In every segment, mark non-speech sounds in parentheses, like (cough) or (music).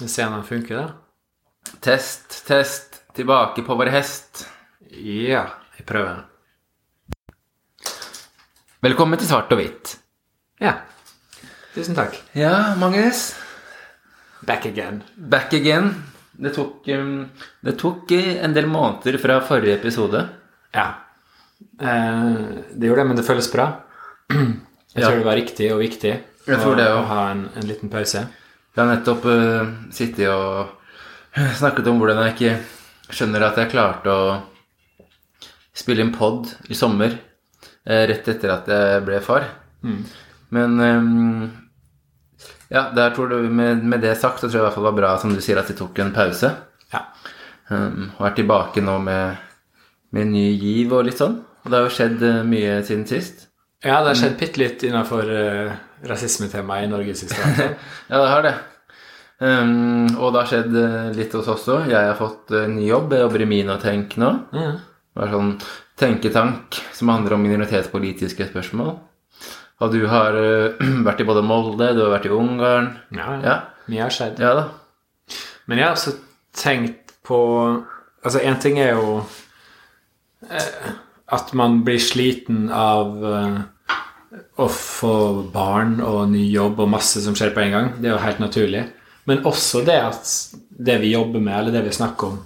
Vi se om den funker, da. Test, test. Tilbake på vår hest. Ja, jeg prøver. Velkommen til Svart og hvitt. Ja. Tusen takk. Ja, Magnus. Back again. Back again. Det tok, um, det tok eh, en del måneder fra forrige episode. Ja. Eh, det gjorde det, men det føles bra. (clears throat) Jeg Ja. tror det var riktig og viktig Jeg tror å, det å ha en, en liten pause. Jeg har nettopp uh, sittet og snakket om hvordan jeg ikke skjønner at jeg klarte å spille inn pod i sommer, uh, rett etter at jeg ble far. Men um, ja, der tror du, med, med det sagt, så tror jeg i hvert fall det var bra, som du sier, at de tok en pause. Ja. Um, og er tilbake nå med, med ny giv og litt sånn. Og det har jo skjedd mye siden sist. Ja, det har skjedd bitte litt innenfor uh, rasismetemaet i Norges historie. (laughs) Ja, det har det. Um, og det har skjedd eh, litt hos oss også. Jeg har fått uh, ny jobb. Jeg jobber i Minotenk nå. Mm. Det er sånn tenketank som handler om minoritetspolitiske spørsmål. Og du har uh, (clears throat) vært i både Molde, du har vært i Ungarn. ja, ja. Mye har skjedd. ja da. Men jeg har også tenkt på Altså, én ting er jo at man blir sliten av eh, å få barn og ny jobb og masse som skjer på en gang. Det er jo helt naturlig. Men også det at det vi jobber med, eller det vi snakker om,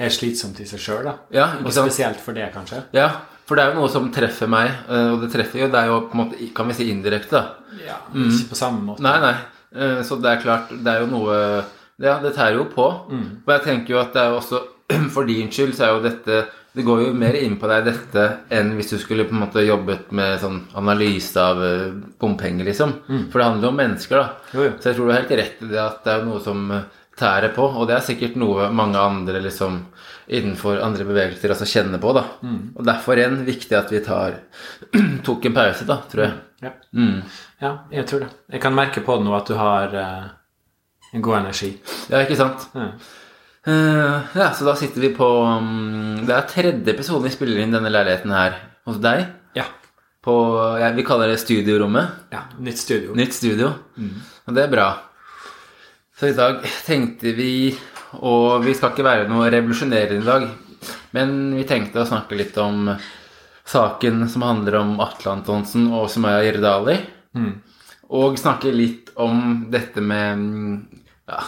er slitsomt i seg sjøl. Ja, Og spesielt for det, kanskje. Ja, for det er jo noe som treffer meg, eh, og det treffer jo deg jo på en måte, kan vi si indirekte, da. Ja, Ikke på samme måte. Nei, nei. Eh, Så det er klart, det er jo noe Ja, det tærer jo på. Og jeg tenker jo at det er jo også (clears throat) For din skyld så er jo dette Det går jo mer inn på deg, dette, enn hvis du skulle på en måte jobbet med sånn analyse av eh, bompenger, liksom. For det handler jo om mennesker, da. Jo, jo. Så jeg tror du har helt rett i det at det er noe som eh, tærer på, og det er sikkert noe mange andre liksom innenfor andre bevegelser også kjenner på, da. Og derfor igjen viktig at vi tar (clears throat) tok en pause, da, tror jeg. Ja. Mm. ja, jeg tror det. Jeg kan merke på det nå at du har uh, en god energi. Ja, ikke sant? Ja. Eh, ja, så da sitter vi på um, Det er tredje episoden vi spiller inn denne leiligheten her hos deg. Ja. På ja, Vi kaller det studiorommet. ja. Nytt studio. Nytt studio. Og det er bra. Så i dag tenkte vi Og vi skal ikke være noe revolusjonerende i dag, men vi tenkte å snakke litt om saken som handler om Atle Antonsen og Sumaya Irdali. Og snakke litt om dette med mm, ja,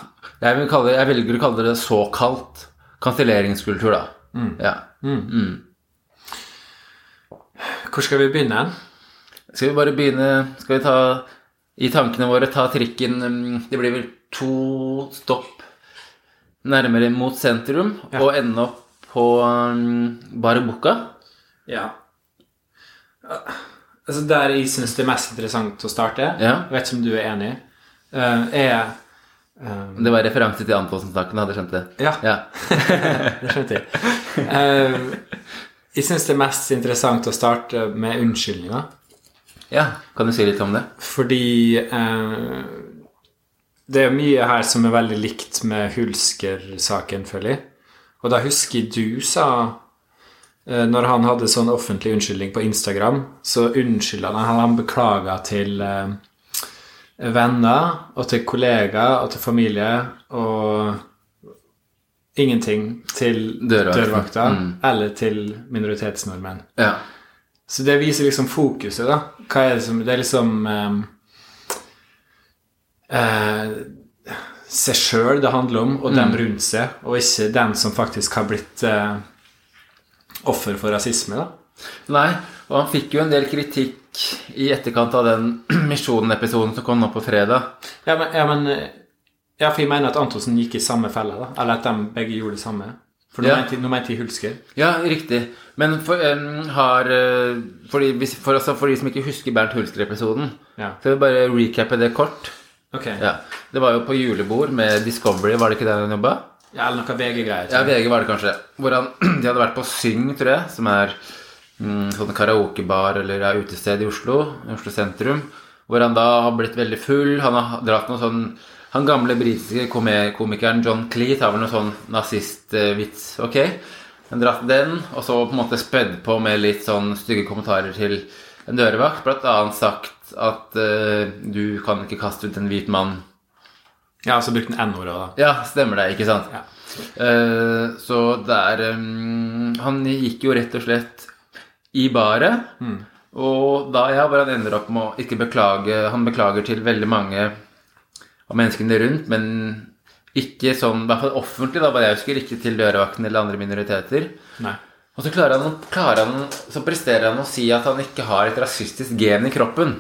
jeg, vil kalle, jeg velger å kalle det såkalt kanselleringskultur, da. Ja. Mm. Hvor skal vi begynne? Skal vi bare begynne Skal vi ta i tankene våre ta trikken mm, Det blir vel to stopp nærmere mot sentrum Ja. og ende opp på um, Barbuca. Ja. Altså Der jeg syns det er mest interessant å starte, Ja. jeg vet ikke om du er enig, eh, er eh, Det var referanse til Antonsen-saken, hadde skjønt det. Ja, Ja. (laughs) det skjønte jeg. Eh, jeg syns det er mest interessant å starte med unnskyldninger. ja. Kan du si litt om det? Fordi eh, det er mye her som er veldig likt med Hulsker-saken, føler jeg. Og da husker du sa eh, Når han hadde sånn offentlig unnskyldning på Instagram, så unnskylda han Han beklaga til eh, venner og til kollegaer og til familie og ingenting til dørvakta Mm. eller til minoritetsnordmenn. Ja. Så det viser liksom fokuset, da. Hva er det som Det er liksom ehm, eh, Seg sjøl det handler om, og dem rundt seg, og ikke den som faktisk har blitt eh, offer for rasisme, da. Nei, og han fikk jo en del kritikk i etterkant av den (clears throat) Misjonen-episoden som kom nå på fredag. Ja, men, ja, men eh, Ja, for jeg mener at Antonsen gikk i samme felle, da. Eller at de begge gjorde det samme. For nå Ja. mente jeg- jeg Hulsker. Ja, riktig. Men for, um, har for, de, for, altså, for de som ikke husker Bernt Hulsker-episoden, Ja. så vil jeg bare recappe det kort. Okay. Ja. Det var jo på julebord med Discovery, var det ikke der han jobba? Ja, eller noe VG-greier. Ja. VG var det kanskje. Hvor han, (clears throat) de hadde vært på Syng, tror jeg, som er sånn karaokebar eller ja, utested i Oslo, Oslo sentrum. Hvor han da har blitt veldig full. Han har dratt noe sånn Han gamle britiske komikeren John Cleat har vel noe sånn nazistvits, ok? Han dratt den, og så på en måte spedd på med litt sånn stygge kommentarer til en dørvakt. Blant annet sagt at uh, du kan ikke kaste ut en hvit mann Ja, så brukte han N-ordet, da. Ja, stemmer det, ikke sant? Ja. Uh, så der um, Han gikk jo rett og slett i baret. Og da ja, hvor han ender opp med å ikke beklage Han beklager til veldig mange av menneskene rundt, men ikke sånn, i hvert fall offentlig, da, bare jeg husker, ikke til dørvakten eller andre minoriteter. Nei. Og så klarer han, klarer han, så presterer han å si at han ikke har et rasistisk gen i kroppen.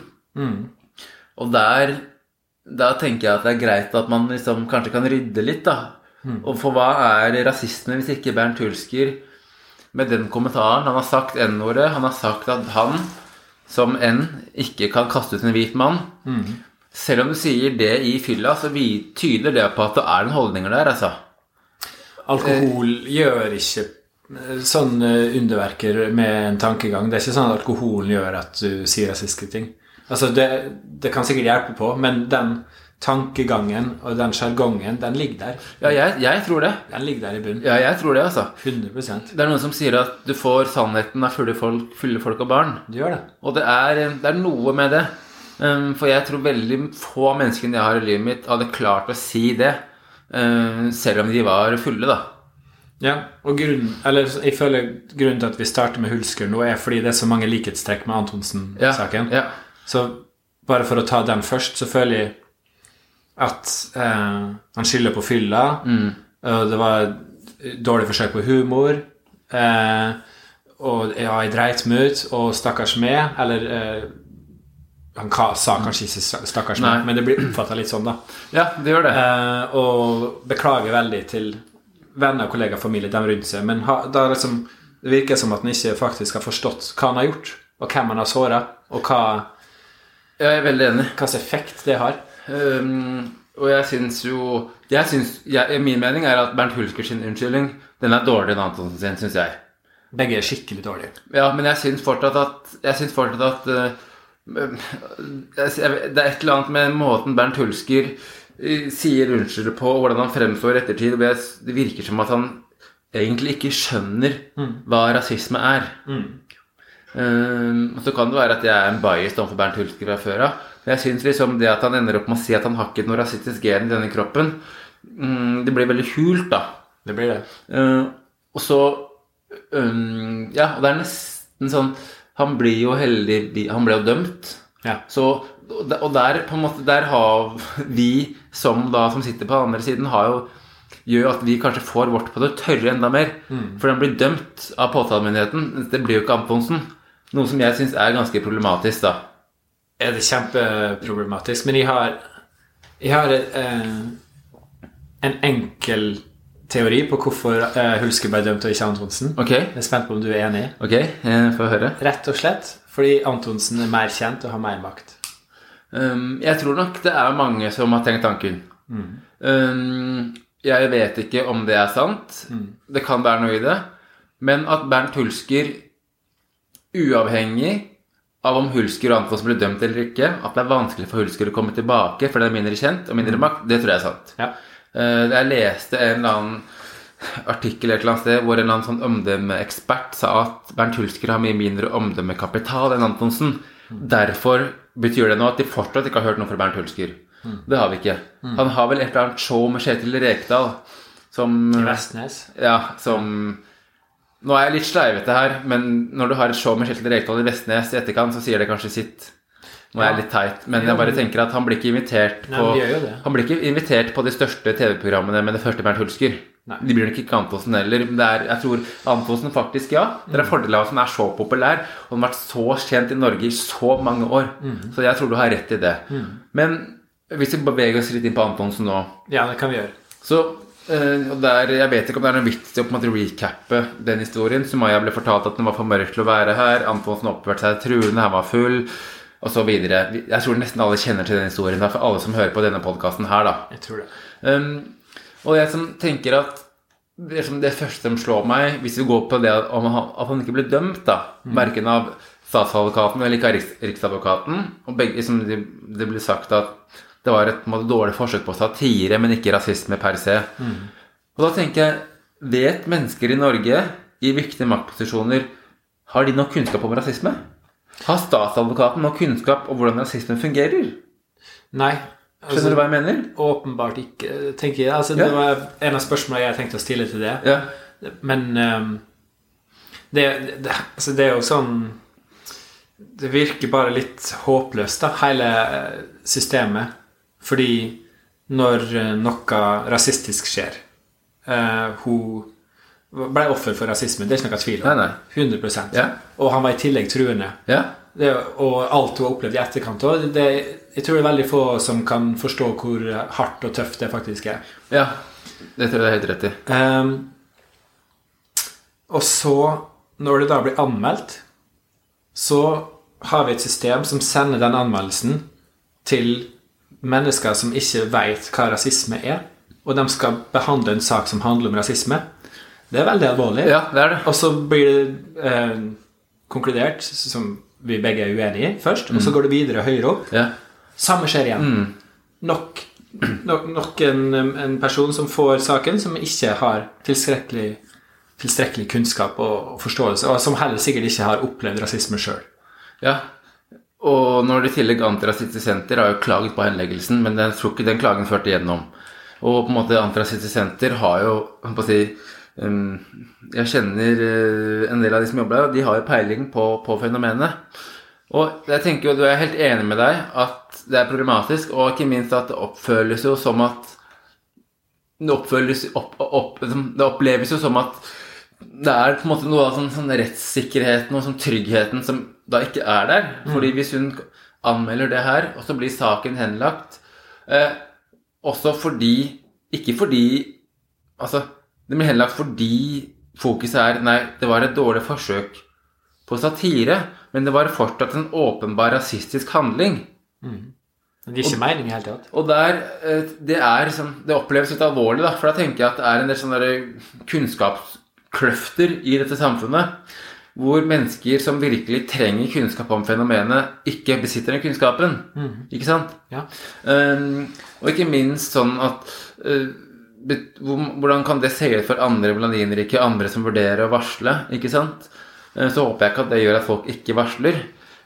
Og der, da tenker jeg at det er greit at man liksom kanskje kan rydde litt, da. Og for hva er rasisme hvis ikke Bernt Hulsker med den kommentaren Han har sagt N-ordet. Han har sagt at han som N ikke kan kaste ut en hvit mann. Selv om du sier det i fylla, så vi, tyder det på at det er noen holdninger der, altså. Alkohol gjør ikke sånne sånn eh, underverker med en tankegang. Det er ikke sånn at alkoholen gjør at du sier rasistiske ting. Altså, det, det kan sikkert hjelpe på, men den tankegangen og den sjargongen, den ligger der. Ja, jeg, jeg tror det. Den ligger der i bunnen. Ja, jeg tror det, altså. 100% Det er noen som sier at du får sannheten av fulle folk, fulle folk og barn. Du gjør det. Og det er, det er noe med det. Um, for jeg tror veldig få menneskene jeg har i livet mitt, hadde klart å si det. um, selv om de var fulle, da. Ja, og grunnen, eller jeg føler grunnen til at vi starter med Hulsker nå, er fordi det er så mange likhetstrekk med Antonsen-saken. Ja. Så bare for å ta den først, så føler jeg at eh, han skylder på fylla. Og det var dårlig forsøk på humor. Eh, og ja, jeg dreit meg ut, og stakkars meg. Eller eh, han sa kanskje ikke stakkars meg, men det blir oppfatta litt sånn, da. ja, det gjør det. Eh, og beklager veldig til venner, kollegaer, familie, dem rundt seg. Men ha, da liksom, det virker som at han ikke faktisk har forstått hva han har gjort, og hvem han har såra, og hva, Jeg er veldig enig. slags effekt det har. Um, og jeg syns jo jeg synes, jeg, Min mening er at Bernt Hulskers sin unnskyldning Den er dårligere enn Antonsen sin, syns jeg. Begge er skikkelig dårlige. Ja, men jeg syns fortsatt at Jeg syns fortsatt at uh, jeg- Det er et eller annet med måten Bernt Hulsker uh, sier unnskyld på, og hvordan han fremstår i ettertid. og Det virker som at han egentlig ikke skjønner hva rasisme er. Um, og så kan det være at jeg er en bias overfor Bernt Hulsker fra før av. Jeg syns liksom det at han ender opp med å si at han har ikke noe rasistisk gen i denne kroppen, mm, det blir veldig hult, da. Det blir det. Uh, og så um, Ja, det er nesten sånn Han blir jo heldig Han ble jo dømt. Ja. Så, og der- på en måte Der har vi som da som sitter på den andre siden, har jo gjør at vi kanskje får vårt på det tørre enda mer. For den blir dømt av påtalemyndigheten. Det blir jo ikke Antonsen. Noe som jeg syns er ganske problematisk, da. Er det kjempeproblematisk. Men jeg har, jeg har eh, en enkel teori på hvorfor eh, Hulsker ble dømt og ikke Antonsen. Okay. Jeg er spent på om du er enig. ok, eh, få høre. Rett og slett fordi Antonsen er mer kjent og har mer makt. Um, jeg tror nok det er mange som har tenkt tanken. Um, jeg vet ikke om det er sant. Det kan være noe i det. Men at Bernt Hulsker, uavhengig av om Hulsker og Antonsen blir dømt eller ikke, at det er vanskelig for Hulsker å komme tilbake fordi det er mindre kjent og mindre makt, det tror jeg er sant. Ja. Eh, Jeg leste en eller annen artikkel et eller annet sted hvor en eller annen sånn omdømmeekspert sa at Bernt Hulsker har mye mindre omdømmekapital enn Antonsen. Derfor betyr det nå at de fortsatt ikke har hørt noe fra Bernt Hulsker. Det har vi ikke. Han har vel et eller annet show med Kjetil Rekdal som I Vestnes. ja, som Nå er jeg litt sleivete her, men når du har et show med Kjetil Rekdal i Vestnes i etterkant, så sier det kanskje sitt. Nå er jeg litt teit, men jeg bare tenker at han blir ikke invitert på det. Han blir ikke invitert på de største TV-programmene med det første Bernt Hulsker. Nei. De blir nok ikke Antonsen heller. Men det er, jeg tror Antonsen faktisk, ja. Det er fordelen av at han er så populær, og han har vært så kjent i Norge i så mange år. Så jeg tror du har rett i det. Men hvis vi beveger oss litt inn på Antonsen nå Ja, det kan vi gjøre. så der, Jeg vet ikke om det er noen vits i å på en måte recappe den historien. Sumaya ble fortalt at den var for mørk til å være her. Antonsen oppførte seg truende, han var full, osv. Jeg tror nesten alle kjenner til den historien. For alle som hører på denne podkasten her, da. Jeg tror det. Um, og jeg som tenker at det, det første som slår meg, hvis vi går på det at, at han ikke ble dømt, da, verken av statsadvokaten eller ikke av riks, Riksadvokaten og begge, liksom, det, det ble sagt at det var et måte, dårlig forsøk på satire, men ikke rasisme per se. Og da tenker jeg Vet mennesker i Norge i viktige maktposisjoner Har de nok kunnskap om rasisme? Har statsadvokaten nok kunnskap om hvordan rasisme fungerer? Nei. Skjønner du hva jeg mener? Åpenbart ikke, tenker jeg. Altså, Ja. Det var en av spørsmålene jeg tenkte å stille til det. Ja. Men um, det, det, altså det er jo sånn Det virker bare litt håpløst, da, hele eh, systemet. Fordi når eh, noe rasistisk skjer uh, Hun ble offer for rasisme, det er ikke noe tvil om. Nei, nei. 100 Ja. Og han var i tillegg truende. Ja. Det, og alt hun har opplevd i etterkant òg. Jeg tror det er veldig få som kan forstå hvor hardt og tøft det faktisk er. ja. Det tror jeg du har helt rett i. Um, og så, når det da blir anmeldt, så har vi et system som sender den anmeldelsen til mennesker som ikke vet hva rasisme er, og de skal behandle en sak som handler om rasisme. Det er veldig alvorlig. Ja, det er det. Og så blir det eh, konkludert, som vi begge er uenige i, først, og så går det videre høyere opp. Ja. Samme skjer igjen. Nok, nok, nok en, en person som får saken, som ikke har tilstrekkelig, tilstrekkelig kunnskap og, og forståelse, og som heller sikkert ikke har opplevd rasisme sjøl. ja. Og når det i tillegg Antirasistisk har jo klaget på henleggelsen, men jeg tror ikke den klagen førte igjennom. Og på en måte Antirasistisk har jo jeg si, um, Jeg kjenner uh, en del av de som jobber der, de har jo peiling på, på fenomenet. Og jeg tenker jo, du er helt enig med deg at det er problematisk, og ikke minst at det oppføles jo som at det, opp, opp, det oppleves jo som at det er på en måte noe av sånn, sånn rettssikkerheten og sånn tryggheten som da ikke er der. Fordi hvis hun anmelder det her, og så blir saken henlagt eh, Også fordi Ikke fordi Altså, det blir henlagt fordi fokuset er Nei, det var et dårlig forsøk på satire, men det var fortsatt en åpenbar rasistisk handling. Mm. det er ikke meningen i det hele tatt. Og der, eh, det er liksom, det oppleves litt alvorlig, da, for da tenker jeg at det er en del sånne kunnskapskløfter i dette samfunnet, hvor mennesker som virkelig trenger kunnskap om fenomenet, ikke besitter den kunnskapen. Ikke sant? Ja. Um, og ikke minst sånn at uh, Hvordan kan det se ut for andre blondinrike, andre som vurderer å varsle? ikke sant? Uh, så håper jeg ikke at det gjør at folk ikke varsler.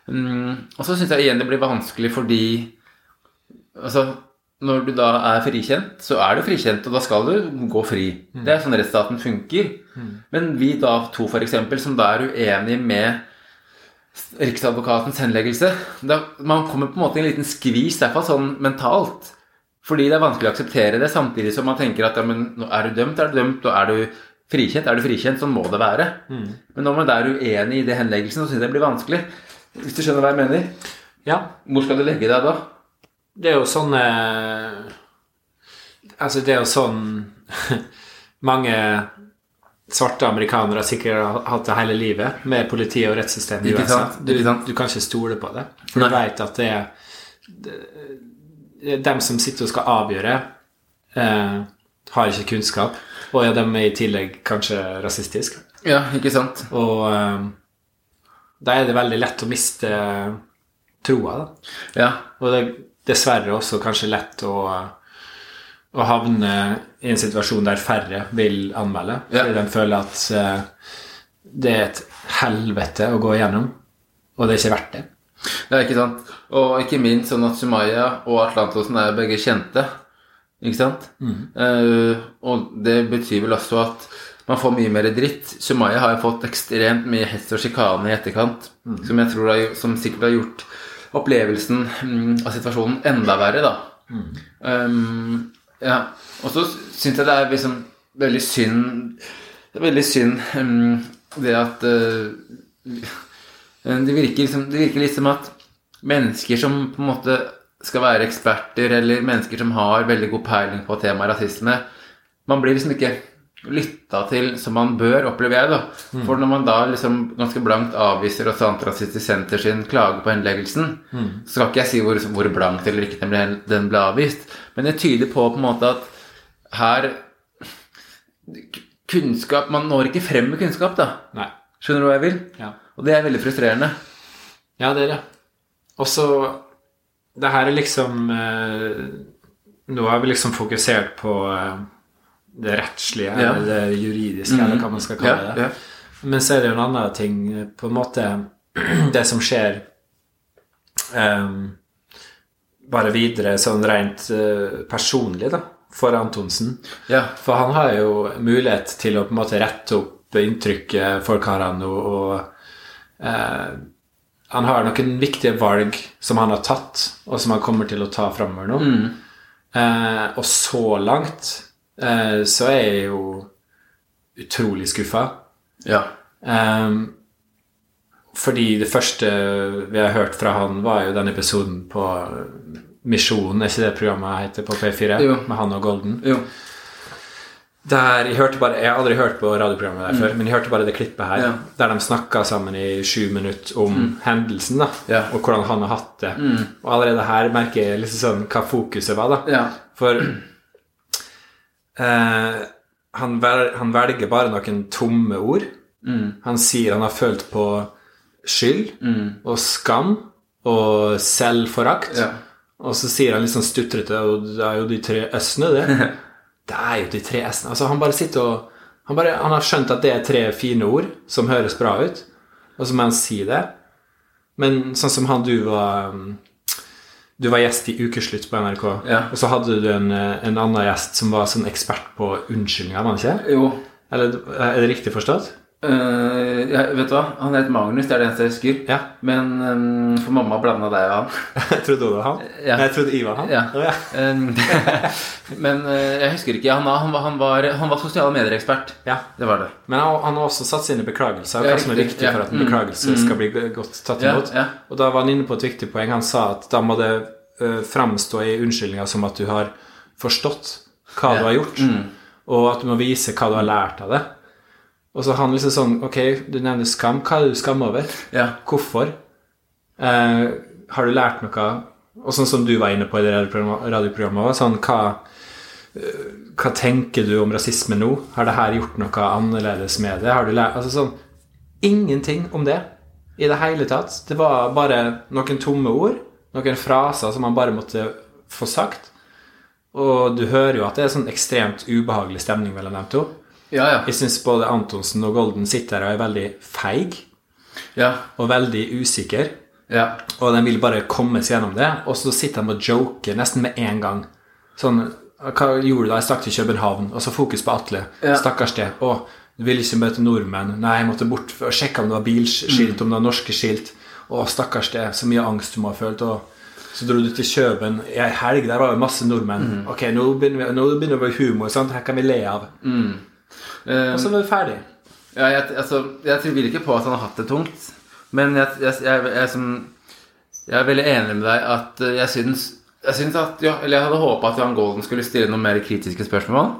Um, og så syns jeg igjen det blir vanskelig fordi altså, når du da er frikjent, så er du frikjent, og da skal du gå fri. Det er sånn rettsstaten funker. Men vi da to, eksempel, som da er uenig med Riksadvokatens henleggelse da, Man kommer på en måte i en liten skvis, i hvert fall sånn mentalt. Fordi det er vanskelig å akseptere det, samtidig som man tenker at ja, men nå er du dømt, er du dømt, og er du frikjent, er du frikjent, sånn må det være. Men når man da er uenig i det henleggelsen, så syns jeg det blir vanskelig. Hvis du skjønner hva jeg mener? Ja. Hvor skal du legge deg da? Det er jo sånne Altså, det er jo sånn (laughs) mange svarte amerikanere sikkert har hatt det hele livet, med politi og rettssystem i USA. Du, du kan ikke stole på det. For Nei. du vet at det er det er dem som sitter og skal avgjøre, eh, har ikke kunnskap. Og ja, de er i tillegg kanskje rasistiske. Ja, ikke sant? Og eh, da er det veldig lett å miste troa, da. Ja. Og det dessverre også kanskje lett å, å havne i en situasjon der færre vil anmelde. Ja. Fordi de føler at eh, det er et helvete å gå igjennom, og det er ikke verdt det. Ja, ikke sant? Og ikke minst sånn at Sumaya og Atlantosen er begge kjente. Ikke sant? Eh, og det betyr vel også at man får mye mer dritt. Sumaya har jo fått ekstremt mye hets og sjikane i etterkant, som jeg tror har, som sikkert har gjort opplevelsen mm, av situasjonen enda verre, da. Um, ja. Og så syns jeg det er liksom veldig synd Det er veldig synd um, det at uh, det virker, liksom, det virker liksom at mennesker som på en måte skal være eksperter, eller mennesker som har veldig god peiling på temaet rasisme, man blir liksom ikke lytta til som man bør, opplever jeg. da. For når man da liksom ganske blankt avviser også Antirasistisk Senter sin klage på henleggelsen, så skal ikke jeg si hvor, hvor blankt eller ikke den den ble avvist, men det tyder på på en måte at her Kunnskap Man når ikke frem med kunnskap, da. Nei. Skjønner du hva jeg vil? Ja. Og det er veldig frustrerende. Ja, det er det. Og så Det her er liksom eh, Nå har vi liksom fokusert på eh, det rettslige, Ja. eller det juridiske, eller hva man skal kalle det. Ja, Men så er det jo en annen ting, på en måte (clears throat) Det som skjer um, bare videre sånn rent uh, personlig, da, for Antonsen. Ja. For han har jo mulighet til å på en måte rette opp inntrykket folk har av nå, og uh, han har noen viktige valg som han har tatt, og som han kommer til å ta framover nå. Eh, og så langt eh, så er jeg jo utrolig skuffa. Ja. Ehm, fordi det første vi har hørt fra han, var jo den episoden på Misjonen, er ikke det programmet heter på P4? Jo. Med han og Golden. Jo. Der jeg hørte bare Jeg har aldri hørt på radioprogrammet der før, men jeg hørte bare det klippet her, Mm. Ja. der de snakka sammen i sju minutter om hendelsen, da, Ja. og hvordan han har hatt det. Og allerede her merker jeg liksom sånn hva fokuset var, da. Ja. For eh, han, vel, han velger bare noen tomme ord. Han sier han har følt på skyld og skam og selvforakt. Ja. Og så sier han litt sånn stutrete Og det er jo de tre s-ene, det. (laughs) Det er jo de tre s-ene. Altså, han bare sitter og han, bare, han har skjønt at det er tre fine ord som høres bra ut, og så må han si det. Men sånn som han du var um, Du var gjest i Ukeslutt på NRK, Ja. og så hadde du en, eh, en annen gjest som var sånn ekspert på unnskyldninger, var han ikke? Jo. Eller er det riktig forstått? Eh, ja, vet du hva? Han het Magnus, det er det eneste jeg husker. Ja. Men um, for mamma blanda deg og han. Jeg (laughs) trodde du var han. Ja. Nei, jeg trodde Ivar var han. Ja. Oh, ja. Eh, (laughs) Men uh, jeg husker ikke. Han, han, var, han, var, han var sosiale medier-ekspert. ja. Det var det. Men han, han har også satt sine beklagelser, Ja, hva som er viktig for at en Mm. beklagelse skal bli godt tatt imot. Og da var han inne på et viktig poeng. Han sa at da må det uh, framstå i unnskyldninga som at du har forstått hva du har gjort, og at du må vise hva du har lært av det. Og så han liksom sånn Ok, du nevner skam. Hva er det du skammer over? Ja. Hvorfor? Eh, har du lært noe? Og sånn som du var inne på i det radioprogrammet, sånn, hva, eh, hva tenker du om rasisme nå? Har det her gjort noe annerledes med det? Har du lært, altså sånn, ingenting om det i det hele tatt. Det var bare noen tomme ord, noen fraser som man bare måtte få sagt. Og du hører jo at det er sånn ekstremt ubehagelig stemning mellom dem to. Ja, ja. Jeg syns både Antonsen og Golden sitter her og er veldig feig Ja. og veldig usikker. ja. Og de vil bare komme seg gjennom det. Og så sitter de og joker nesten med en gang. Sånn Hva gjorde du da? Jeg stakk til København. Og så fokus på Atle. Stakkars det. Å, du ville ikke møte nordmenn. Nei, jeg måtte bort og sjekke om det var bilskilt, om det var norske skilt. Å, stakkars det. Så mye angst du må ha følt. Og så dro du til Kjøben i helg. Der var jo masse nordmenn. Ok, nå begynner, vi, nå begynner være humor. Sant? Her kan vi le av. Eh, Og så var du ferdig. Ja, jeg, altså, jeg tviler ikke på at han har hatt det tungt. Men jeg, jeg, jeg, jeg, som, jeg er veldig enig med deg at eh, jeg syns, jeg syns at ja, Eller jeg hadde håpa at Jan Golden skulle stille noen mer kritiske spørsmål.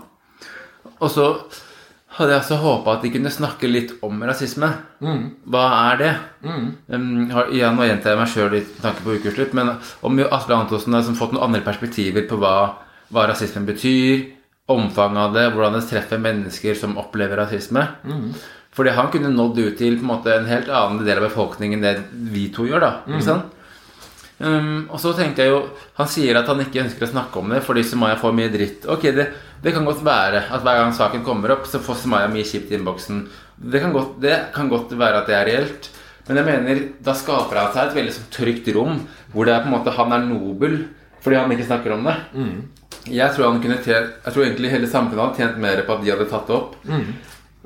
Og så hadde jeg også håpa at de kunne snakke litt om rasisme. Hva er det? Um, har, nå gjentar jeg meg sjøl med tanke på ukeslutt, men om jo Atle Antonsen har liksom fått noen andre perspektiver på hva, hva rasismen betyr, omfanget av det, hvordan det treffer mennesker som opplever rasisme. Fordi han kunne nådd ut til på en måte en helt annen del av befolkningen enn det vi to gjør. da, ikke sant? Um, og så tenkte jeg jo Han sier at han ikke ønsker å snakke om det fordi Sumaya får mye dritt. Ok, det, det kan godt være at hver gang saken kommer opp, så får Sumaya mye kjipt i innboksen. Det kan, godt, det kan godt være at det er reelt. Men jeg mener, da skaper han seg et veldig sånn trygt rom hvor det er på en måte han er nobel fordi han ikke snakker om det. Jeg tror han kunne tjent, jeg tror egentlig hele samfunnet hadde tjent mer på at de hadde tatt det opp.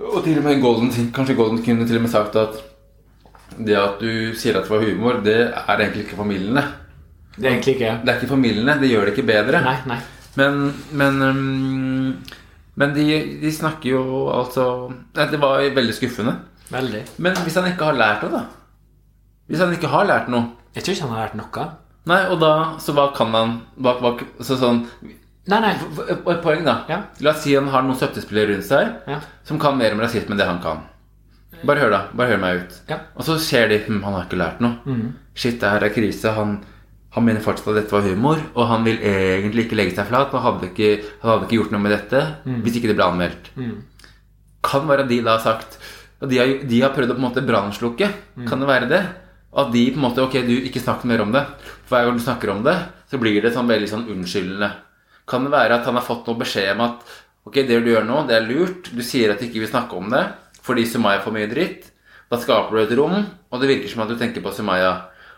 Og til og med Golden, kanskje Golden kunne til og med sagt at det at du sier at det var humor, det er egentlig ikke familiene. Det er egentlig ikke Det er ikke familiene. det gjør det ikke bedre. Nei, nei. Men, men, um, men de, de snakker jo altså Det var veldig skuffende. Veldig. Men hvis han ikke har lært noe, da? Hvis han ikke har lært noe Jeg tror ikke han har lært noe. Nei, og da Så hva kan han hva, hva, så sånn, Nei, nei. Et poeng, da. Ja. La oss si han har noen støttespillere rundt seg Ja. som kan mer om rasisme enn det han kan. Bare hør, da. Bare hør meg ut. Ja. Og så ser de hm, han har ikke lært noe. Shit, det her er krise. Han, han mener fortsatt at dette var humor, og han vil egentlig ikke legge seg flat. Og hadde ikke, han hadde ikke gjort noe med dette hvis ikke det ble anmeldt. Kan være de da har sagt Og de har, de har prøvd å på en måte brannslukke. Kan det være det? At de på en måte Ok, du, ikke snakk mer om det. For hver gang du snakker om det, så blir det sånn veldig sånn unnskyldende. Kan det være at han har fått noe beskjed om at Ok, det du gjør nå, det er lurt. Du sier at du ikke vil snakke om det fordi Sumaya får mye dritt. Da skaper du et rom, og det virker som at du tenker på Sumaya.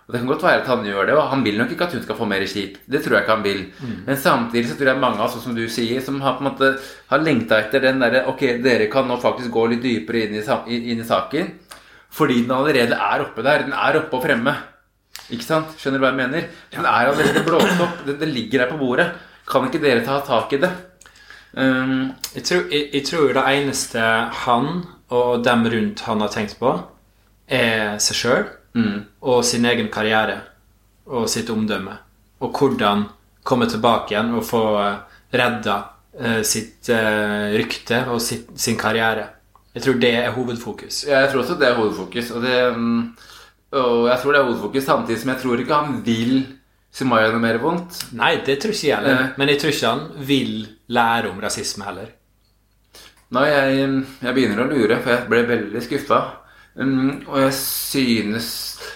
Og det kan godt være at han gjør det, og han vil nok ikke at hun skal få mer skip. Det tror jeg ikke han vil. Men samtidig så tror jeg mange av oss, som du sier, som har på en måte har lengta etter den derre Ok, dere kan nå faktisk gå litt dypere inn i, inn i saken. Fordi den allerede er oppe der. Den er oppe og fremme. Ikke sant? Skjønner du hva jeg mener? Den er allerede blåst opp. Den, den ligger der på bordet. Kan ikke dere ta tak i det? Um, Jeg tror, jeg, jeg tror det eneste han og dem rundt han har tenkt på, er seg sjøl mm, og sin egen karriere og sitt omdømme. Og hvordan komme tilbake igjen og få eh, redda uh, sitt uh, rykte og sitt, sin karriere. Jeg tror det er hovedfokus. jeg tror også det er hovedfokus. Og, det, mm, og jeg tror det er hovedfokus samtidig som jeg tror ikke han vil Sumaya noe mer vondt. Nei, det tror ikke jeg heller. Men jeg tror ikke han vil lære om rasisme heller. Nei, jeg, jeg begynner å lure, for jeg ble veldig skuffa. Um, og jeg synes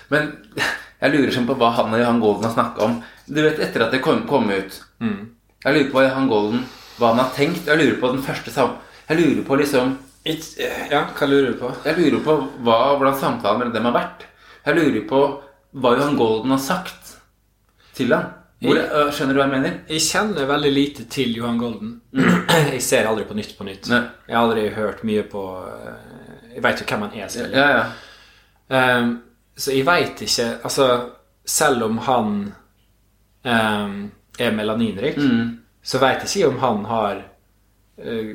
Men (laughs) jeg lurer sånn på hva han og Johan Golden har snakka om. Du vet, etter at det kom, kom ut Jeg lurer på Johan Golden, hva han har tenkt. Jeg lurer på den første sam... Jeg lurer på liksom It, ja, hva lurer du på? Jeg lurer på hva, hvordan samtalen mellom dem har vært. Jeg lurer på hva Johan Golden har sagt til deg. Hvor, øh, skjønner du hva jeg mener? Jeg kjenner veldig lite til Johan Golden. (clears throat) Jeg ser aldri på Nytt på Nytt. Nei. Jeg har aldri hørt mye på eh, Jeg veit jo hvem han er, selvfølgelig. Ja, ja. Um, så jeg veit ikke Altså, selv om han um, er melaninrik, Mm. så veit jeg ikke om han har eh,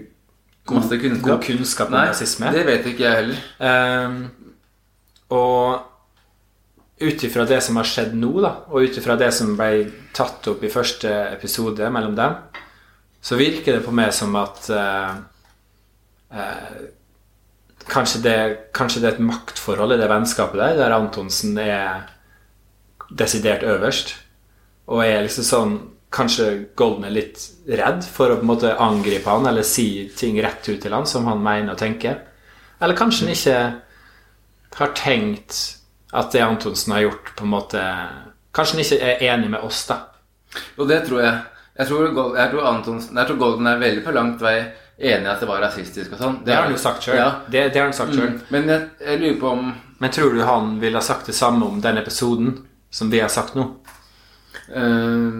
Masse kunnskap. god kunnskap om Nei, rasisme. det vet ikke jeg heller. Um, og ut ifra det som har skjedd nå, da, og ut ifra det som ble tatt opp i første episode mellom dem, så virker det på meg som at eh, eh, kanskje, det, kanskje det er et maktforhold i det vennskapet der, der Antonsen er desidert øverst, og er liksom sånn Kanskje Golden er litt redd for å på en måte angripe han eller si ting rett ut til han som han mener og tenker. Eller kanskje han ikke har tenkt at det Antonsen har gjort, på en måte Kanskje han ikke er enig med oss, da. Jo, det tror jeg. Jeg tror, jeg tror, Antonsen, jeg tror Golden er veldig på langt vei enig i at det var rasistisk og sånn. Det har han jo sagt sjøl. Ja. Det, det har han sagt selv. Men jeg, jeg lurer på om Men tror du han ville ha sagt det samme om den episoden som vi har sagt nå? Øh,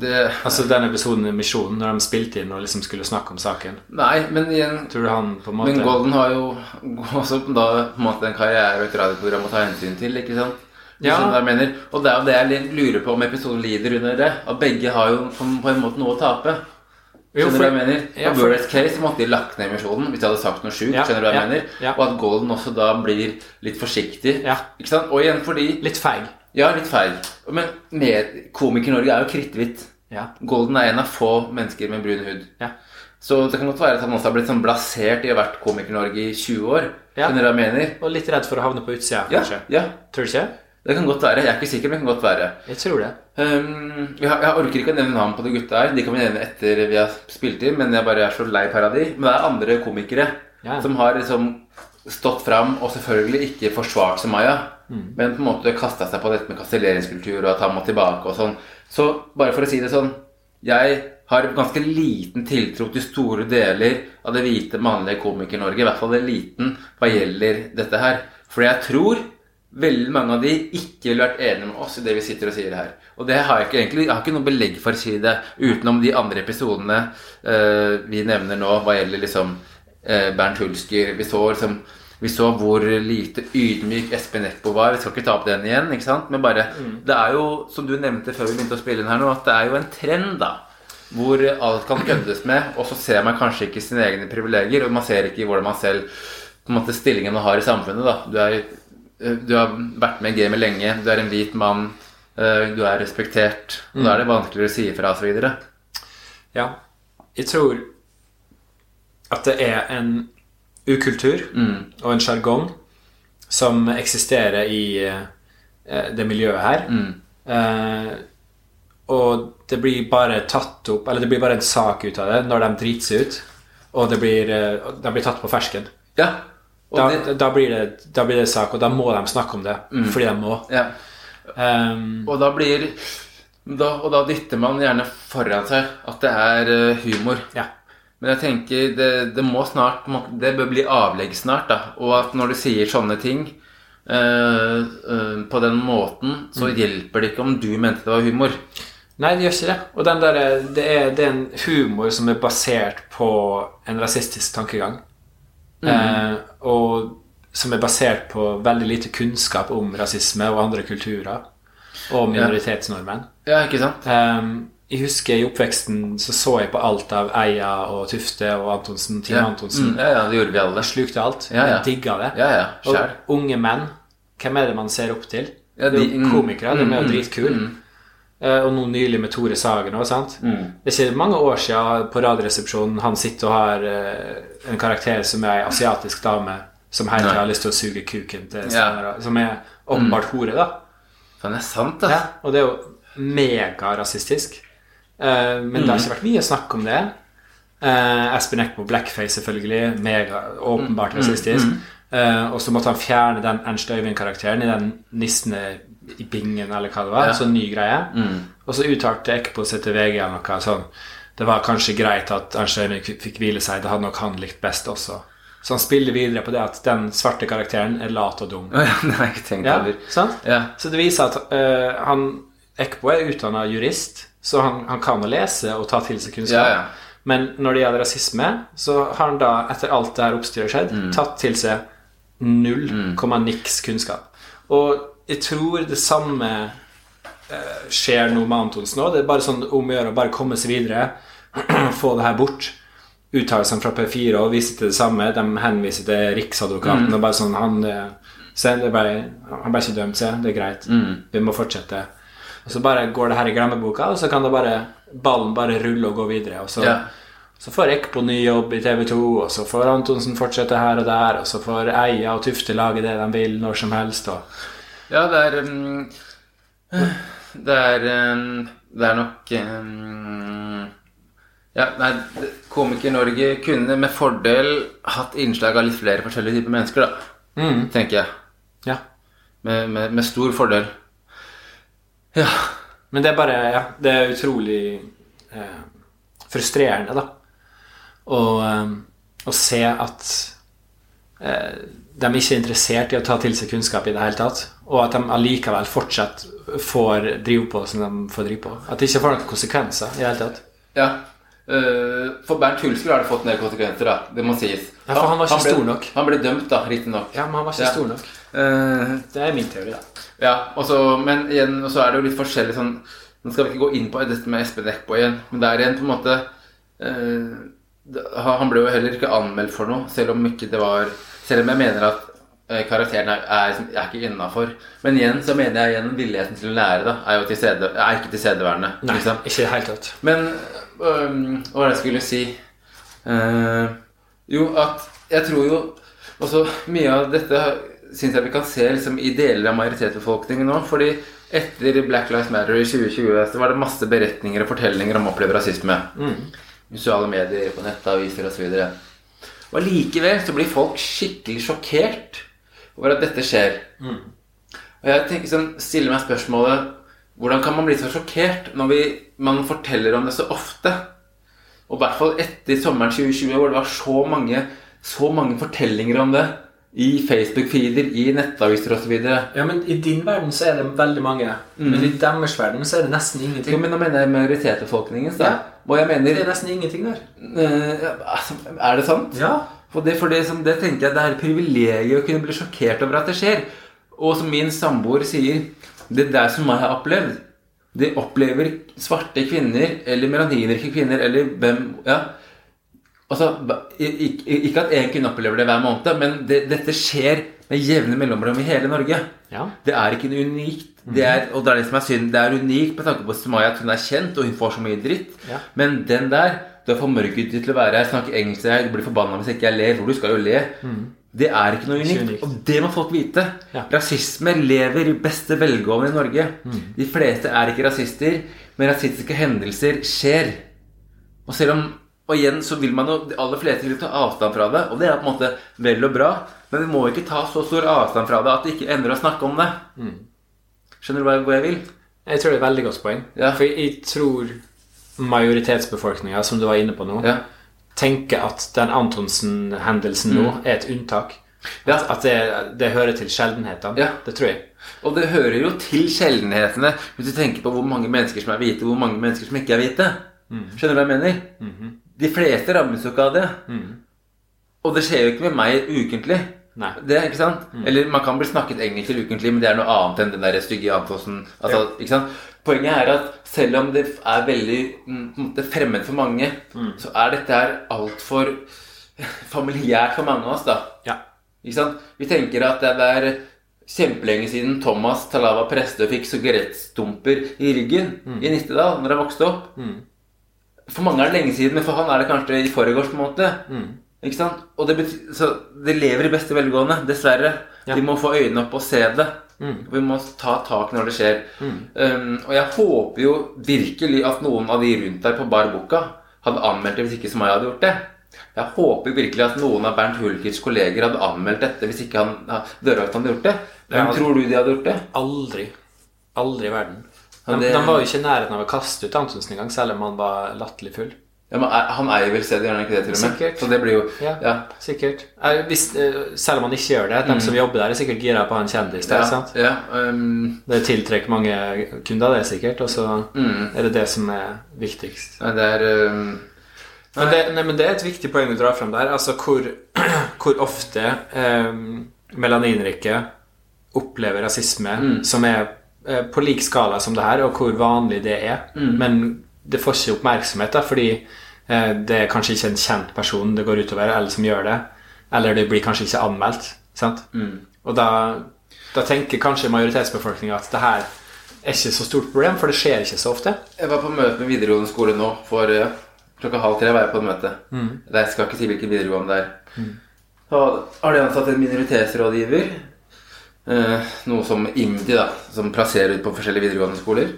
det Altså den episoden i Misjonen, når de spilte inn og liksom skulle snakke om saken. Nei, men igjen Tror du han på en måte Men Golden har jo (laughs) også da på en måte en karriere og et radioprogram å ta hensyn til, ikke sant? Ja. Og det er jo det jeg lurer på om episoden lider under det. At begge har jo på, en måte noe å tape. Jo, Skjønner du hva jeg mener? ja, for- worst case måtte de lagt ned misjonen hvis de hadde sagt noe sjukt. Ja, Skjønner du hva jeg ja, mener? ja. Og at Golden også da blir litt forsiktig. Ja. Ikke sant? Og igjen fordi Litt feig. Ja, litt feil. Men Komiker-Norge er jo kritthvitt. Ja. Golden er en av få mennesker med brun hud. Ja. Så det kan godt være at han også har blitt sånn blasert i å ha vært Komiker-Norge i 20 år. Ja. Skjønner du hva jeg mener? Og litt redd for å havne på utsida, kanskje. ja, Tror du ikke? det kan godt være. Jeg er ikke sikker, men det kan godt være. Jeg tror det. Um, jeg, jeg orker ikke å nevne navn på de gutta her. De kan vi nevne etter vi har spilt inn, men jeg bare er så lei per av de. Men det er andre komikere Ja. som har liksom stått fram og selvfølgelig ikke forsvart Sumaya, Mm. men på en måte kasta seg på dette med kastelleringskultur og han må tilbake og sånn. Så bare for å si det sånn Jeg har ganske liten tiltro til store deler av det hvite, mannlige komiker-Norge. I hvert fall en liten hva gjelder dette her. For jeg tror veldig mange av de ikke ville vært enige med oss i det vi sitter og sier her. Og det har jeg ikke egentlig, jeg har ikke noe belegg for å si det utenom de andre episodene uh, vi nevner nå hva gjelder liksom uh, Bernt Hulsker. Vi så liksom vi så hvor lite ydmyk Espen Eppo var. Vi skal ikke ta opp den igjen. ikke sant? Men bare, det er jo, som du nevnte før vi begynte å spille inn her nå, at det er jo en trend da, hvor alt kan køddes med, og så ser man kanskje ikke sine egne privilegier, og man ser ikke hvordan man selv på en måte stillingen man har i samfunnet. da. Du, er, eh, du har vært med i gamet lenge, du er en hvit mann, eh, du er respektert, og da er det vanskeligere å si ifra osv. Ja. Jeg tror at det er en ukultur Mm. og en sjargong som eksisterer i eh, det miljøet her. Mm. Eh, og det blir bare tatt opp Eller det blir bare en sak ut av det når de driter seg ut. Og det blir, eh, de blir tatt på fersken. Ja. Da, det, da, blir det, da blir det sak, og da må de snakke om det. Fordi de må. ja. Um, Og da blir da, Og da dytter man gjerne foran seg at det er eh, humor. ja. Men jeg tenker det, det må snart Det bør bli avlegg snart. da Og at når du sier sånne ting eh, eh, på den måten, så Mm. hjelper det ikke om du mente det var humor. Nei, det gjør ikke det. Og den der, det, er, det er en humor som er basert på en rasistisk tankegang. Eh, og som er basert på veldig lite kunnskap om rasisme og andre kulturer. Og minoritetsnordmenn. Ja, ikke sant? Um, jeg husker i oppveksten så så jeg på alt av Eia og Tufte og Antonsen, Team Ja. Antonsen. Mm, ja, ja, det gjorde vi alle. Slukte alt. Ja, ja. Jeg digga det. Ja, ja, og unge menn, hvem er det man ser opp til? Ja, de- jo komikere. De er jo mm, dritkule. mm. Uh, og nå nylig med Tore Sagen òg, sant? Mm. Det er ikke mange år siden på Radioresepsjonen han sitter og har uh, en karakter som er ei asiatisk dame som hele tida har lyst til å suge kuken til. Steinar, som er åpenbart hore, da. Faen, det er sant, da. Og det er jo megarasistisk. Uh, men det har ikke vært mye snakk om det. Uh, Espen Eckmo blackface, selvfølgelig. Mega, åpenbart rasistisk. Eh, og så måtte han fjerne den Ernst Øyvind-karakteren i den nissene i bingen, eller hva det var. Ja. Sånn ny greie. Mm. Og så uttalte Ekpo seg til VG eller noe sånn Det var kanskje greit at Ernst Øyvind fikk- hvile seg. Det hadde nok han likt best også. Så han spiller videre på det at den svarte karakteren er lat og dum. Oh, (laughs) ja, det har jeg Ja, over. sant? Ja. Så det viser at uh, han Ekbo er utdanna jurist, så han, han kan å lese og ta til seg kunnskap. Ja, ja. Men når det gjelder rasisme, så har han da, etter alt det her oppstyret skjedd, Mm. tatt til seg null komma niks kunnskap. Og jeg tror det samme eh, skjer nå med Antonsen òg. Det er bare sånn om å gjøre å bare komme seg videre, (clears throat) få det her bort. Uttalelsene fra P4 og viser til det samme. De henviser til Riksadvokaten og bare sånn Han eh, se, bare, han ble ikke dømt, se. Det er greit. Vi må fortsette. Og så bare går det her i glemmeboka, og så kan det bare ballen bare rulle og gå videre. Og så, Ja. så får Ekpo ny jobb i TV 2, og så får Antonsen fortsette her og der, og så får Eia og Tufte lage det de vil når som helst. Og, Ja, det er um, Det er um, Det er nok um, Ja, nei, Komiker-Norge kunne med fordel hatt innslag av litt flere forskjellige typer mennesker, da. Tenker jeg. ja. Med, med, med stor fordel. Ja. Men det er bare Ja, det er utrolig eh, frustrerende, da. Å, eh, å se at eh, de ikke er interessert i å ta til seg kunnskap i det hele tatt. Og at de allikevel fortsatt får drive på som de får drive på. At det ikke får noen konsekvenser i det hele tatt. ja. Eh, for Bernt Hulsker har det fått en del konsekvenser, da. Det må sies. Ja, for han var ikke ble, stor nok. Han ble dømt, da, riktignok. Ja, men han var ikke Ja. stor nok. Uh, Det er min teori, da. Ja, også, men igjen, og så er det jo litt forskjellig sånn Nå skal vi ikke gå inn på dette med Espen Eckbo igjen, men det er igjen på en måte eh, Han ble jo heller ikke anmeldt for noe, selv om ikke det var Selv om jeg mener at eh, karakteren er, er, er ikke innafor. Men igjen så mener jeg igjen villigheten til å lære da, er jo til sede, er ikke tilstedeværende. Nei, Liksom. ikke hele tatt. Men um, hva var det jeg skulle si? uh, jo, at jeg tror jo også mye av dette syns jeg vi kan se liksom, i deler av majoritetsbefolkningen nå. fordi etter Black Lives Matter i 2020 så var det masse beretninger og fortellinger om å oppleve rasisme. Mm. Sosiale medier, på nettaviser osv. Og allikevel så blir folk skikkelig sjokkert over at dette skjer. Og jeg tenker sånn, stiller meg spørsmålet Hvordan kan man bli så sjokkert når vi, man forteller om det så ofte? Og i hvert fall etter sommeren 2020, hvor det var så mange, så mange fortellinger om det. I Facebook-feeder, i nettaviser osv. Ja, men i din verden så er det veldig mange. Men i deres verden så er det nesten Jo, ingenting. men nå mener jeg majoritetsbefolkningens, da. Ja. Og jeg Det er nesten ingenting der. eh, altså, Er det sant? Ja. For det, for det, som, det tenker jeg det er et privilegium å kunne bli sjokkert over at det skjer. Og som min samboer sier, det der som jeg har opplevd Det opplever svarte kvinner eller melaninrike kvinner eller hvem ja. Altså, Ikke at én kvinne opplever det hver måned, men det, dette skjer med jevne mellomrom i hele Norge. Ja. Det er ikke noe unikt. Det er, og det er det som er synd. Det er unikt med tanke på Sumaya at hun er kjent, og hun får så mye dritt. Ja. Men den der Du er for mørket til å være her, snakke engelsk til deg, du blir forbanna hvis ikke jeg ler. Hvor du skal jo le. Det er ikke noe unikt. unikt. Og det må folk vite. Ja. Rasisme lever i beste velgående i Norge. De fleste er ikke rasister, men rasistiske hendelser skjer. Og selv om Og igjen så vil man jo De aller fleste vil ta avstand fra det, og det er på en måte vel og bra, men vi må ikke ta så stor avstand fra det at det ikke ender å snakke om det. Skjønner du hva hvor jeg vil? Jeg tror det er et veldig godt poeng. Ja. For jeg tror majoritetsbefolkninga, som du var inne på nå, Ja. tenker at den Antonsen-hendelsen nå er et unntak. Ja. At, at det, det hører til sjeldenhetene. Ja. Det tror jeg. Og det hører jo til sjeldenhetene hvis du tenker på hvor mange mennesker som er hvite, og hvor mange mennesker som ikke er hvite. Skjønner du hva jeg mener? De fleste rammes jo ikke av det. Og det skjer jo ikke med meg ukentlig. Nei. Det ikke sant? Eller man kan bli snakket engelsk til ukentlig, men det er noe annet enn den der stygge Antonsen. Altså, ikke sant? Poenget er at selv om det er veldig mm, måte fremmed for mange, så er dette her altfor (laughs) familiært for mange av oss, da. Ja. Ikke sant? Vi tenker at det er kjempelenge siden Thomas Talava Prestø fikk sigarettstumper i ryggen i Nittedal når han vokste opp. For mange er det lenge siden, men for han er det kanskje i forgårs. på en måte. Ikke sant? Og det, betyr, så det lever i beste velgående, dessverre. Ja. Vi må få øynene opp og se det. Vi må ta tak når det skjer. Um, og jeg håper jo virkelig at noen av de rundt der på Bar Boka hadde anmeldt det hvis ikke Sumaya hadde gjort det. Jeg håper virkelig at noen av Bernt Hulkers kolleger hadde anmeldt dette hvis ikke han dørvakten hadde gjort det. Hvem tror du de hadde gjort det? Aldri. Aldri i verden. De, de var jo ikke i nærheten av å kaste ut Antonsen engang, selv om han var latterlig full. Ja, men er- Han eier vel stedet, gjør han ikke det? til og med? Sikkert. Så det blir jo Ja, ja. sikkert. Hvis, eh, selv om han ikke gjør det. De som jobber der, er sikkert gira på han kjendis der. Ja, sant? ja, um, Det tiltrekker mange kunder, det sikkert. Og så er det det som er viktigst. nei, det er um, Men det, nei, men det er et viktig poeng du drar frem der. Altså hvor, (clears throat) hvor ofte um, melaninrike opplever rasisme som er på lik skala som det her, og hvor vanlig det er. Men det får ikke oppmerksomhet, da, fordi eh, det er kanskje ikke en kjent person det går utover, eller som gjør det. Eller det blir kanskje ikke anmeldt. Sant? Og da, da tenker kanskje majoritetsbefolkninga at det her er ikke så stort problem, for det skjer ikke så ofte. Jeg var på møte med videregående skole nå. For uh, klokka halv tre var jeg på et møte. Jeg skal ikke si hvilken videregående det er. Så har de ansatt en minoritetsrådgiver. Eh, noe som IMDi, da, som plasserer ut på forskjellige videregående skoler.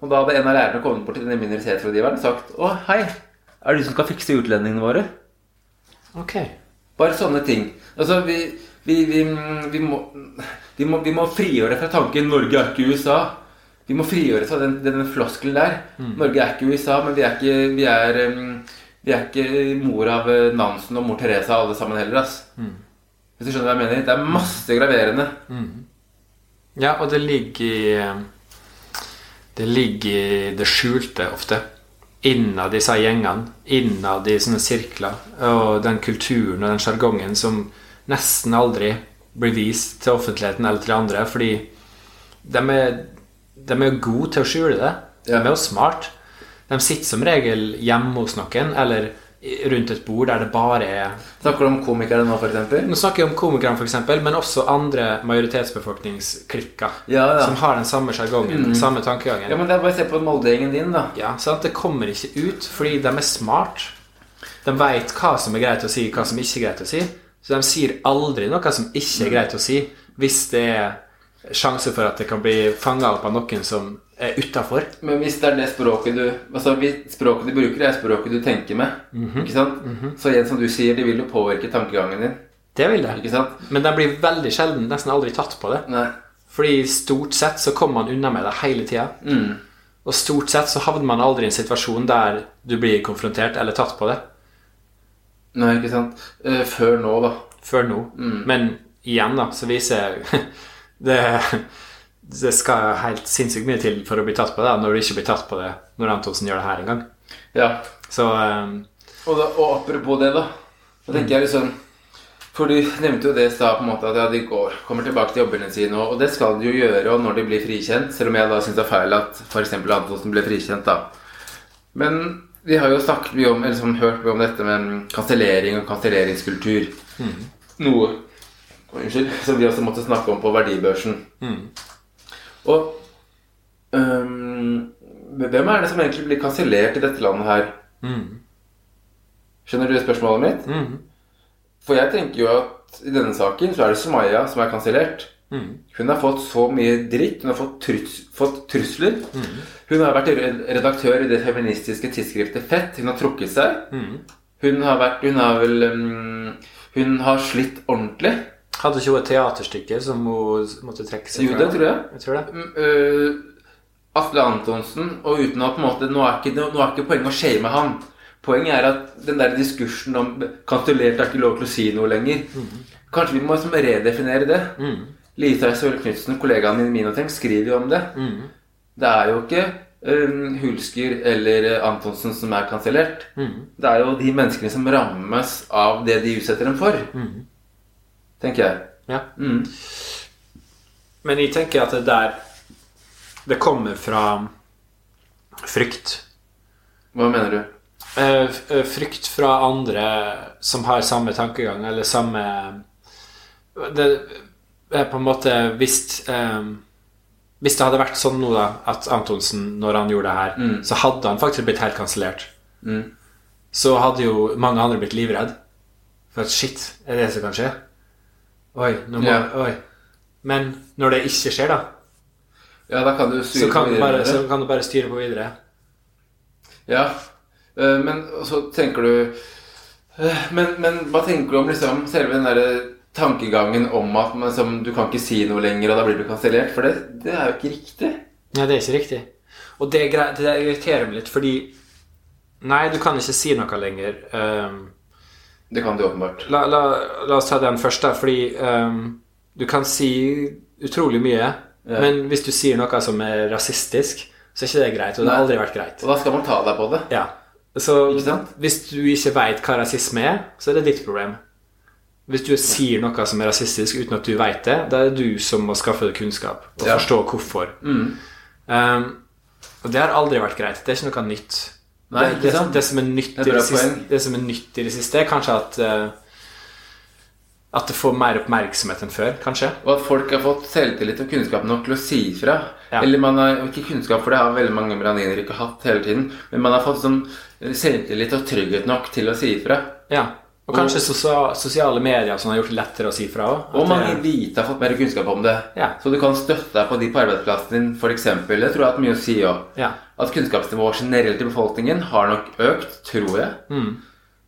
Og da hadde en av lærerne kommet bort til denne minoritetsrådgiveren og sagt Å, hei, er det du som skal fikse utlendingene våre? Ok. Bare sånne ting. Altså, vi, vi, vi, vi, må, vi, må, vi må frigjøre fra tanken 'Norge er ikke USA'. Vi må frigjøre fra den, den floskelen der. Norge er ikke USA, men vi er ikke, vi er, vi er ikke mor av eh, Nansen og mor Teresa alle sammen heller. ass. Hvis du skjønner hva jeg mener? Det er masse graverende. Ja, og det ligger i Det ligger i det skjulte ofte. Innad disse gjengene. Innad i sånne sirkler. Og den kulturen og den sjargongen som nesten aldri blir vist til offentligheten eller til andre, fordi de er, de er gode til å skjule det. De er jo smart. De sitter som regel hjemme hos noen eller rundt et bord der det bare er Snakker du om komikere nå, f.eks.? Nå snakker jeg om komikerne, f.eks., men også andre majoritetsbefolkningsklikker Ja, ja. som har den samme sjargongen, samme tankegangen. Ja, men det er bare å se på Molde-gjengen din, da. Ja, sant? Det kommer ikke ut fordi de er smart. De vet hva som er greit å si, hva som ikke er greit å si. Så de sier aldri noe som ikke er greit å si, hvis det er sjanse for at det kan bli fanga opp av noen som utafor. Men hvis det er det språket du altså Språket du bruker, er språket du tenker med. Ikke sant? Så igjen, som du sier, det vil jo påvirke tankegangen din. Det vil det. Ikke sant? Men den blir veldig sjelden nesten aldri tatt på det. Nei. Fordi stort sett så kommer man unna med det hele tida. Og stort sett så havner man aldri i en situasjon der du blir konfrontert eller tatt på det. Nei, ikke sant. Eh, før nå, da. Før nå. Men igjen, da, så viser (laughs) det Det skal helt sinnssykt mye til for å bli tatt på det, når du ikke blir tatt på det når Antonsen gjør det her engang. Ja. Så um... Og, da, og apropos det, da. Da tenker jeg liksom For du nevnte jo det i stad, på en måte at ja, de går, kommer tilbake til jobbene sine, og, og det skal de jo gjøre og når de blir frikjent, selv om jeg da syns det er feil at f.eks. Antonsen ble frikjent, da. Men vi har jo snakket mye om, eller som hørt mye om dette med kansellering og kanselleringskultur. Noe unnskyld, som vi også måtte snakke om på verdibørsen. Og um, hvem er det som egentlig blir kansellert i dette landet her? Skjønner du spørsmålet mitt? For jeg tenker jo at i denne saken så er det Sumaya som er kansellert. Hun har fått så mye dritt. Hun har fått, trus fått trusler. Hun har vært redaktør i det feministiske tidsskriftet Fett. Hun har trukket seg. Hun har vært Hun har vel um, Hun har slitt ordentlig. Hadde ikke hun et teaterstykke som hun måtte trekke seg Jo, det tror jeg. Jeg tror det. Mm, øh, Atle Antonsen, og uten at på en måte Nå er ikke, nå er ikke poenget å shame han. Poenget er at den der diskursen om kantulert er ikke lov til å si noe lenger Kanskje vi må liksom redefinere det. Mm. Lisa Søre Knutsen, kollegaen min i Minotenk, skriver jo om det. Mm. Det er jo ikke um, Hulsker eller eh, Antonsen som er kansellert. Mm. Det er jo de menneskene som rammes av det de utsetter dem for. Tenker jeg. Ja. Mm. Men jeg tenker at det der Det kommer fra frykt. Hva mener du? Eh, eh, Frykt fra andre som har samme tankegang, eller samme Det er på en måte Hvis um, Hvis det hadde vært sånn nå, da, at Antonsen, når han gjorde det her, Mm. så hadde han faktisk blitt helt kansellert. Mm. Så hadde jo mange andre blitt livredd. For at shit, er det som kan skje? Oi, nå må Ja. Oi. Men når det ikke skjer, da, Ja, da kan du så kan, på du bare, så kan du bare styre på videre. Ja, eh, men så tenker du eh, men, men hva tenker du om liksom selve den der tankegangen om at liksom, du kan ikke si noe lenger, og da blir du kansellert? For det, det er jo ikke riktig. Nei, det er ikke riktig. Og det, det irriterer meg litt, fordi Nei, du kan ikke si noe lenger. Um, Det kan de åpenbart. la, la, la oss ta den først, da. Fordi um, du kan si utrolig mye, Ja. men hvis du sier noe som er rasistisk, så er ikke det greit. Og det har aldri vært greit. Og da skal man ta deg på det. Ja. Så hvis du ikke veit hva rasisme er, så er det ditt problem. Hvis du sier noe som er rasistisk uten at du veit det, da er det du som må skaffe deg kunnskap og Ja. forstå hvorfor. Mm. Um, og det har aldri vært greit. Det er ikke noe nytt. Nei, det, ikke det, det, som er nytt Det i det, siste, det som er er kanskje at eh, At det får mer oppmerksomhet enn før, kanskje. Og at folk har fått selvtillit og kunnskap nok til å si ifra. Ja. Eller man har ikke kunnskap, for det har veldig mange branninere ikke hatt hele tiden. Men man har fått sånn selvtillit og trygghet nok til å si ifra. Ja. Og kanskje sosia sosiale medier som har gjort det lettere å si fra òg. Og mange hvite har fått mer kunnskap om det. Ja. Så du kan støtte deg på de på arbeidsplassen din, f.eks. Det tror jeg har hatt mye å si òg. Ja. At kunnskapsnivået generelt i befolkningen har nok økt, tror jeg. Mm.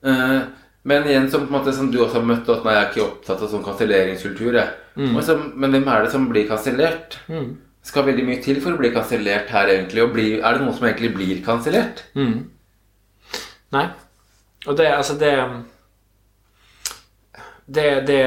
Uh, men igjen, som, måte, som du også har møtt, at nei, jeg er ikke opptatt av sånn kanselleringskultur. Mm. Men hvem er det som blir kansellert? Mm. Skal veldig mye til for å bli kansellert her, egentlig. Og bli, er det noen som egentlig blir kansellert? Mm. Nei. Og det, altså det Det, det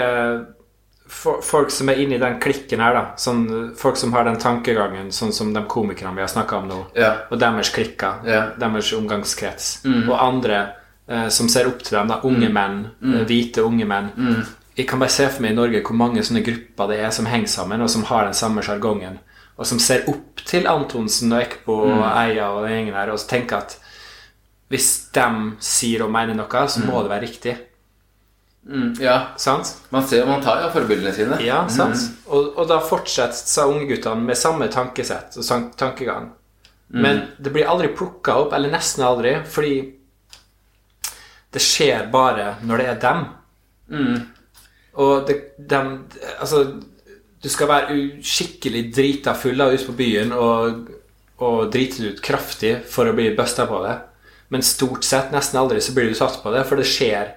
for, Folk som er inne i den klikken her, da. Sånn, folk som har den tankegangen, sånn som de komikerne vi har snakka om nå. Ja. Og deres klikker. Ja. Deres omgangskrets. Mm. Og andre eh, som ser opp til dem. da Unge menn. mm. hvite unge menn. Mm. Jeg kan bare se for meg i Norge hvor mange sånne grupper det er som henger sammen, og som har den samme sjargongen. Og som ser opp til Antonsen og Ekbo og Eia og den gjengen her, og tenker at hvis de sier og mener noe, så må det være riktig. Mm, ja. Sant? Man ser man tar jo forbildene sine. Ja, sant? Og, og da fortsetter sa ungeguttene med samme tankesett og tankegang. tankegang. Men det blir aldri plukka opp, eller nesten aldri, fordi det skjer bare når det er dem. Mm. Og det, dem Altså, du skal være skikkelig drita full av ute på byen og, og drite ut kraftig for å bli busta på det. Men stort sett, nesten aldri, så blir du satt på det, for det skjer.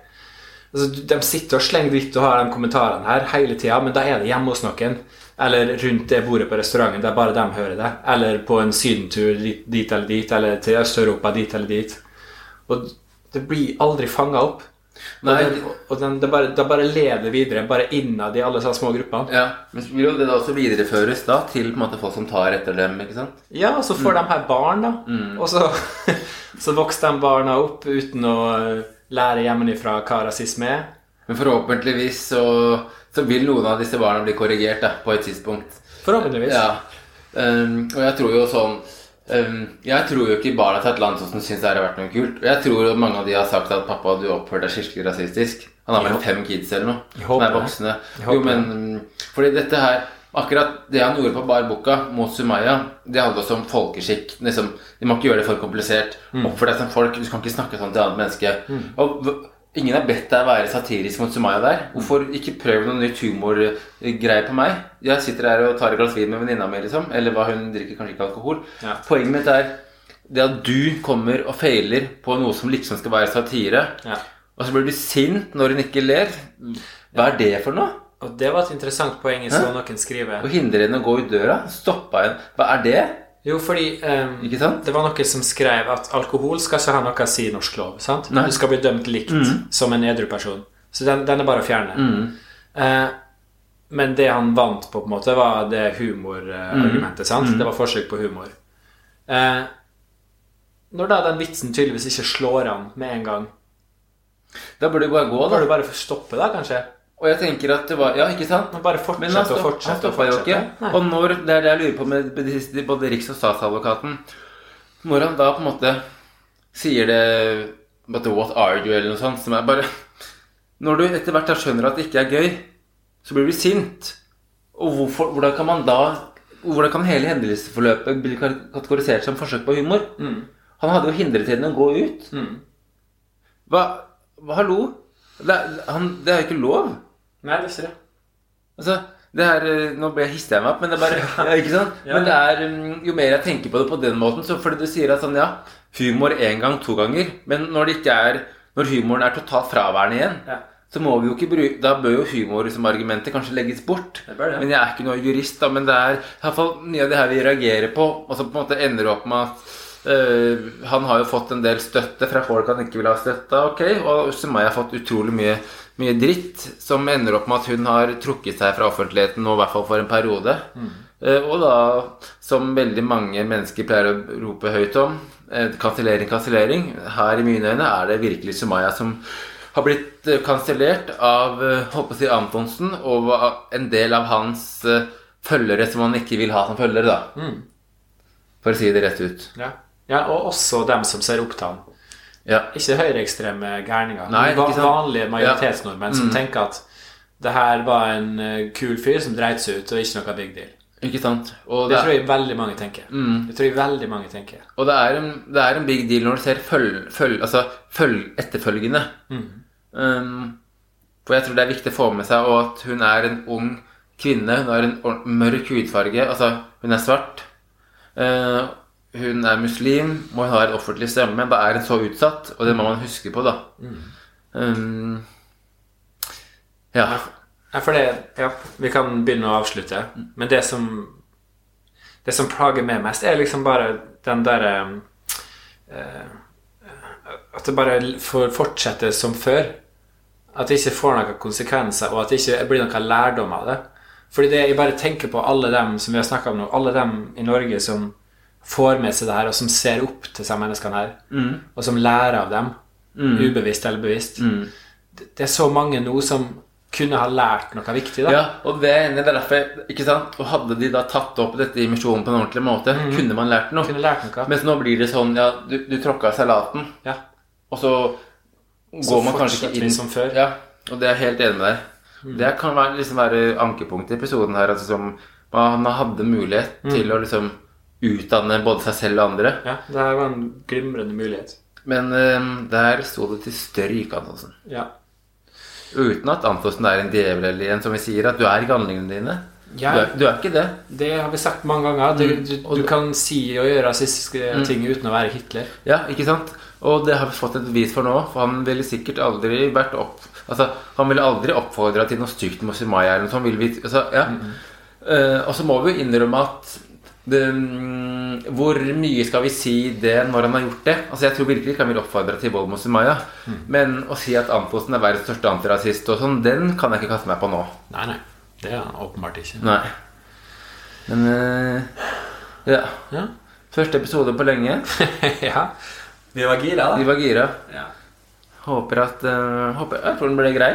Altså, de sitter og slenger dritt og har de kommentarene her hele tida, men da er det hjemme hos noen. Eller rundt det bordet på restauranten der bare de hører det. Eller på en sydentur dit, dit eller dit, eller til Øst-Europa dit eller dit. Og det blir aldri fanga opp. Nei. Og, den, det, bare, det bare lever videre, bare innad i alle sånne små gruppene. Ja, Men vil jo det da også videreføres da til på en måte folk som tar etter dem, ikke sant? Ja, og så får de her barn, da. Og så, (laughs) så vokser de barna opp uten å lære hjemmefra hva rasisme er. Men forhåpentligvis så, så vil noen av disse barna bli korrigert da, på et tidspunkt. Forhåpentligvis. Ja. Um, og jeg tror jo sånn um, Jeg tror jo ikke barna til Atle Antonsen syns det har vært noe kult. Og jeg tror jo mange av de har sagt at 'pappa, du oppførte deg skikkelig rasistisk'. Han har vel fem kids eller noe. Som er voksne. Jo, men Fordi dette her Akkurat det han gjorde på Bar Boka mot Sumaya, det handler også om folkeskikk. Liksom, de må ikke gjøre det for komplisert. Mm. Oppfør deg som folk. Du kan ikke snakke sånn til et annet menneske. Og Ingen har bedt deg være satirisk mot Sumaya der. Hvorfor ikke prøve noe nytt humorgreier på meg? Jeg sitter her og tar et glass vin med venninna mi, liksom. Eller hva hun drikker, kanskje ikke alkohol. Ja. Poenget mitt er det at du kommer og feiler på noe som liksom skal være satire, Ja. og så blir du sint når hun ikke ler. Hva er det for noe? Og det var et interessant poeng jeg så noen skrive. Å hindre henne å gå ut døra? Stoppa henne? Hva er det? Jo, fordi um, det var noen som skrev at alkohol skal ikke ha noe å si i norsk lov. sant? Nei. Du skal bli dømt likt som en edru person. Så den, den er bare å fjerne. Mm. Uh, men det han vant på, på en måte, var det humorargumentet. sant? Det var forsøk på humor. Uh, når da den vitsen tydeligvis ikke slår an med en gang, Da burde du bare gå, da da. bør du bare stoppe, da, kanskje? Og jeg tenker at det var Ja, ikke sant? Men bare Men han, og han fortsette. og stoppa jo ikke. fortsette. Nei. Og når, det er det jeg lurer på med med både Riks- og statsadvokaten Når han da på en måte sier det But what are you? eller noe sånt, som er bare Når du etter hvert da skjønner at det ikke er gøy, så blir du sint. Og hvorfor, hvordan kan man da Hvordan kan hele hendelsesforløpet bli kategorisert som forsøk på humor? Han hadde jo hindret henne å gå ut. Mm. Hva, hva Hallo? Det han, det er jo ikke lov. Nei, det ser jeg. Altså, det er, eh, Nå ble hisser jeg meg opp, men det er bare (laughs) ja, ikke sant? Men det er, mm, jo mer jeg tenker på det på den måten, så fordi du sier at sånn, ja, humor én gang, to ganger, men når det ikke er Når humoren er totalt fraværende igjen, Ja. så må vi jo ikke bruke Da bør jo humor som argumentet kanskje legges bort. Det bør det. Men jeg er ikke noe jurist, da, men det er i hvert fall mye av det her vi reagerer på, og så på en måte ender det opp med at øh, han har jo fått en del støtte fra folk han ikke vil ha støtte av, ok, og Sumaya har fått utrolig mye, mye dritt, som ender opp med at hun har trukket seg fra offentligheten nå, i hvert fall for en periode. Eh, og da, som veldig mange mennesker pleier å rope høyt om, eh, kansellering, kansellering. Her i mine øyne er det virkelig Sumaya som har blitt eh, kansellert av håper jeg, å si Antonsen og en del av hans eh, følgere som han ikke vil ha som følgere, da. For å si det rett ut. Ja. Ja, og også dem som ser opp til ham. Ja. Ikke høyreekstreme gærninger. Nei, men vanlige majoritetsnordmenn som tenker at det her var en eh, kul fyr som dreit seg ut, og ikke noe big deal. Ikke sant? Det det, tror jeg veldig mange tenker. Det tror jeg veldig mange tenker. og det, er, en, det er en big deal når du ser følg, følg, altså, følg, etterfølgende. Um, for jeg tror det er viktig å få med seg og at hun er en ung kvinne. Hun har en mørk hudfarge. Altså, hun er svart. Uh, hun er muslim, og hun har en offentlig stemme. Da er hun så utsatt, og det må man huske på, da. Um, ja. Ja, for det Ja, vi kan begynne å avslutte. Men det som Det som plager meg mest, er liksom bare den derre uh, At det bare får fortsette som før. At det ikke får noen konsekvenser, og at det ikke blir noen lærdom av det. Fordi det, jeg bare tenker på alle dem som vi har snakka om nå, alle dem i Norge som får med seg det her, og som ser opp til disse menneskene her, og som lærer av dem, ubevisst eller bevisst. Det, det er så mange nå som kunne ha lært noe viktig, da. Ja, og det det er derfor, ikke sant? Og hadde de da tatt opp dette i misjonen på en ordentlig måte, kunne man lært noe. Kunne lært noe. Mens nå blir det sånn, ja, du, du tråkka salaten, Ja. og så Så går man kanskje ikke inn som før. Ja, og det er jeg helt enig med deg. Det kan være, liksom være ankepunktet i episoden her, altså som man hadde mulighet til å liksom utdanne både seg selv og andre. Ja, det her var en glimrende mulighet. Men eh, der sto det til stryk, Antonsen. Ja. Uten at Antonsen er en djevel eller en som vi sier at du er ikke handlingene dine. Ja. Du, er, du er ikke det. Det har vi sagt mange ganger. Du, du, du kan si og gjøre rasistiske ting uten å være Hitler. Ja, ikke sant? Og det har vi fått et bevis for nå, for han ville sikkert aldri vært opp... Altså, han ville aldri oppfordra til noe stygt mot Simaya eller noe sånt. Vil vi, altså, ja. Eh, og så må vi innrømme at det, mm, Hvor mye skal vi si det når han har gjort det? Altså, Jeg tror virkelig ikke han vil oppfordre til vold mot Sumaya. Men å si at Antonsen er verdens største antirasist og sånn, den kan jeg ikke kaste meg på nå. Nei, nei. Det er han åpenbart ikke. Nei. Men uh, ja. Ja. Første episode på lenge. (laughs) ja. Vi var gira, De Vi var gira. Ja. Håper at uh, håper, Jeg tror den ble grei.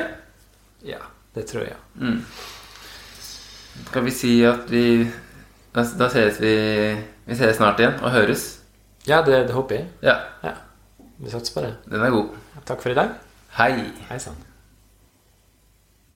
ja. Det tror jeg. Skal vi si at vi Da, da ses vi Vi ses snart igjen og høres. Ja, det, det håper jeg. Ja, Ja. Vi satser på det. den er god. Takk for i dag. Hei. Hei sann.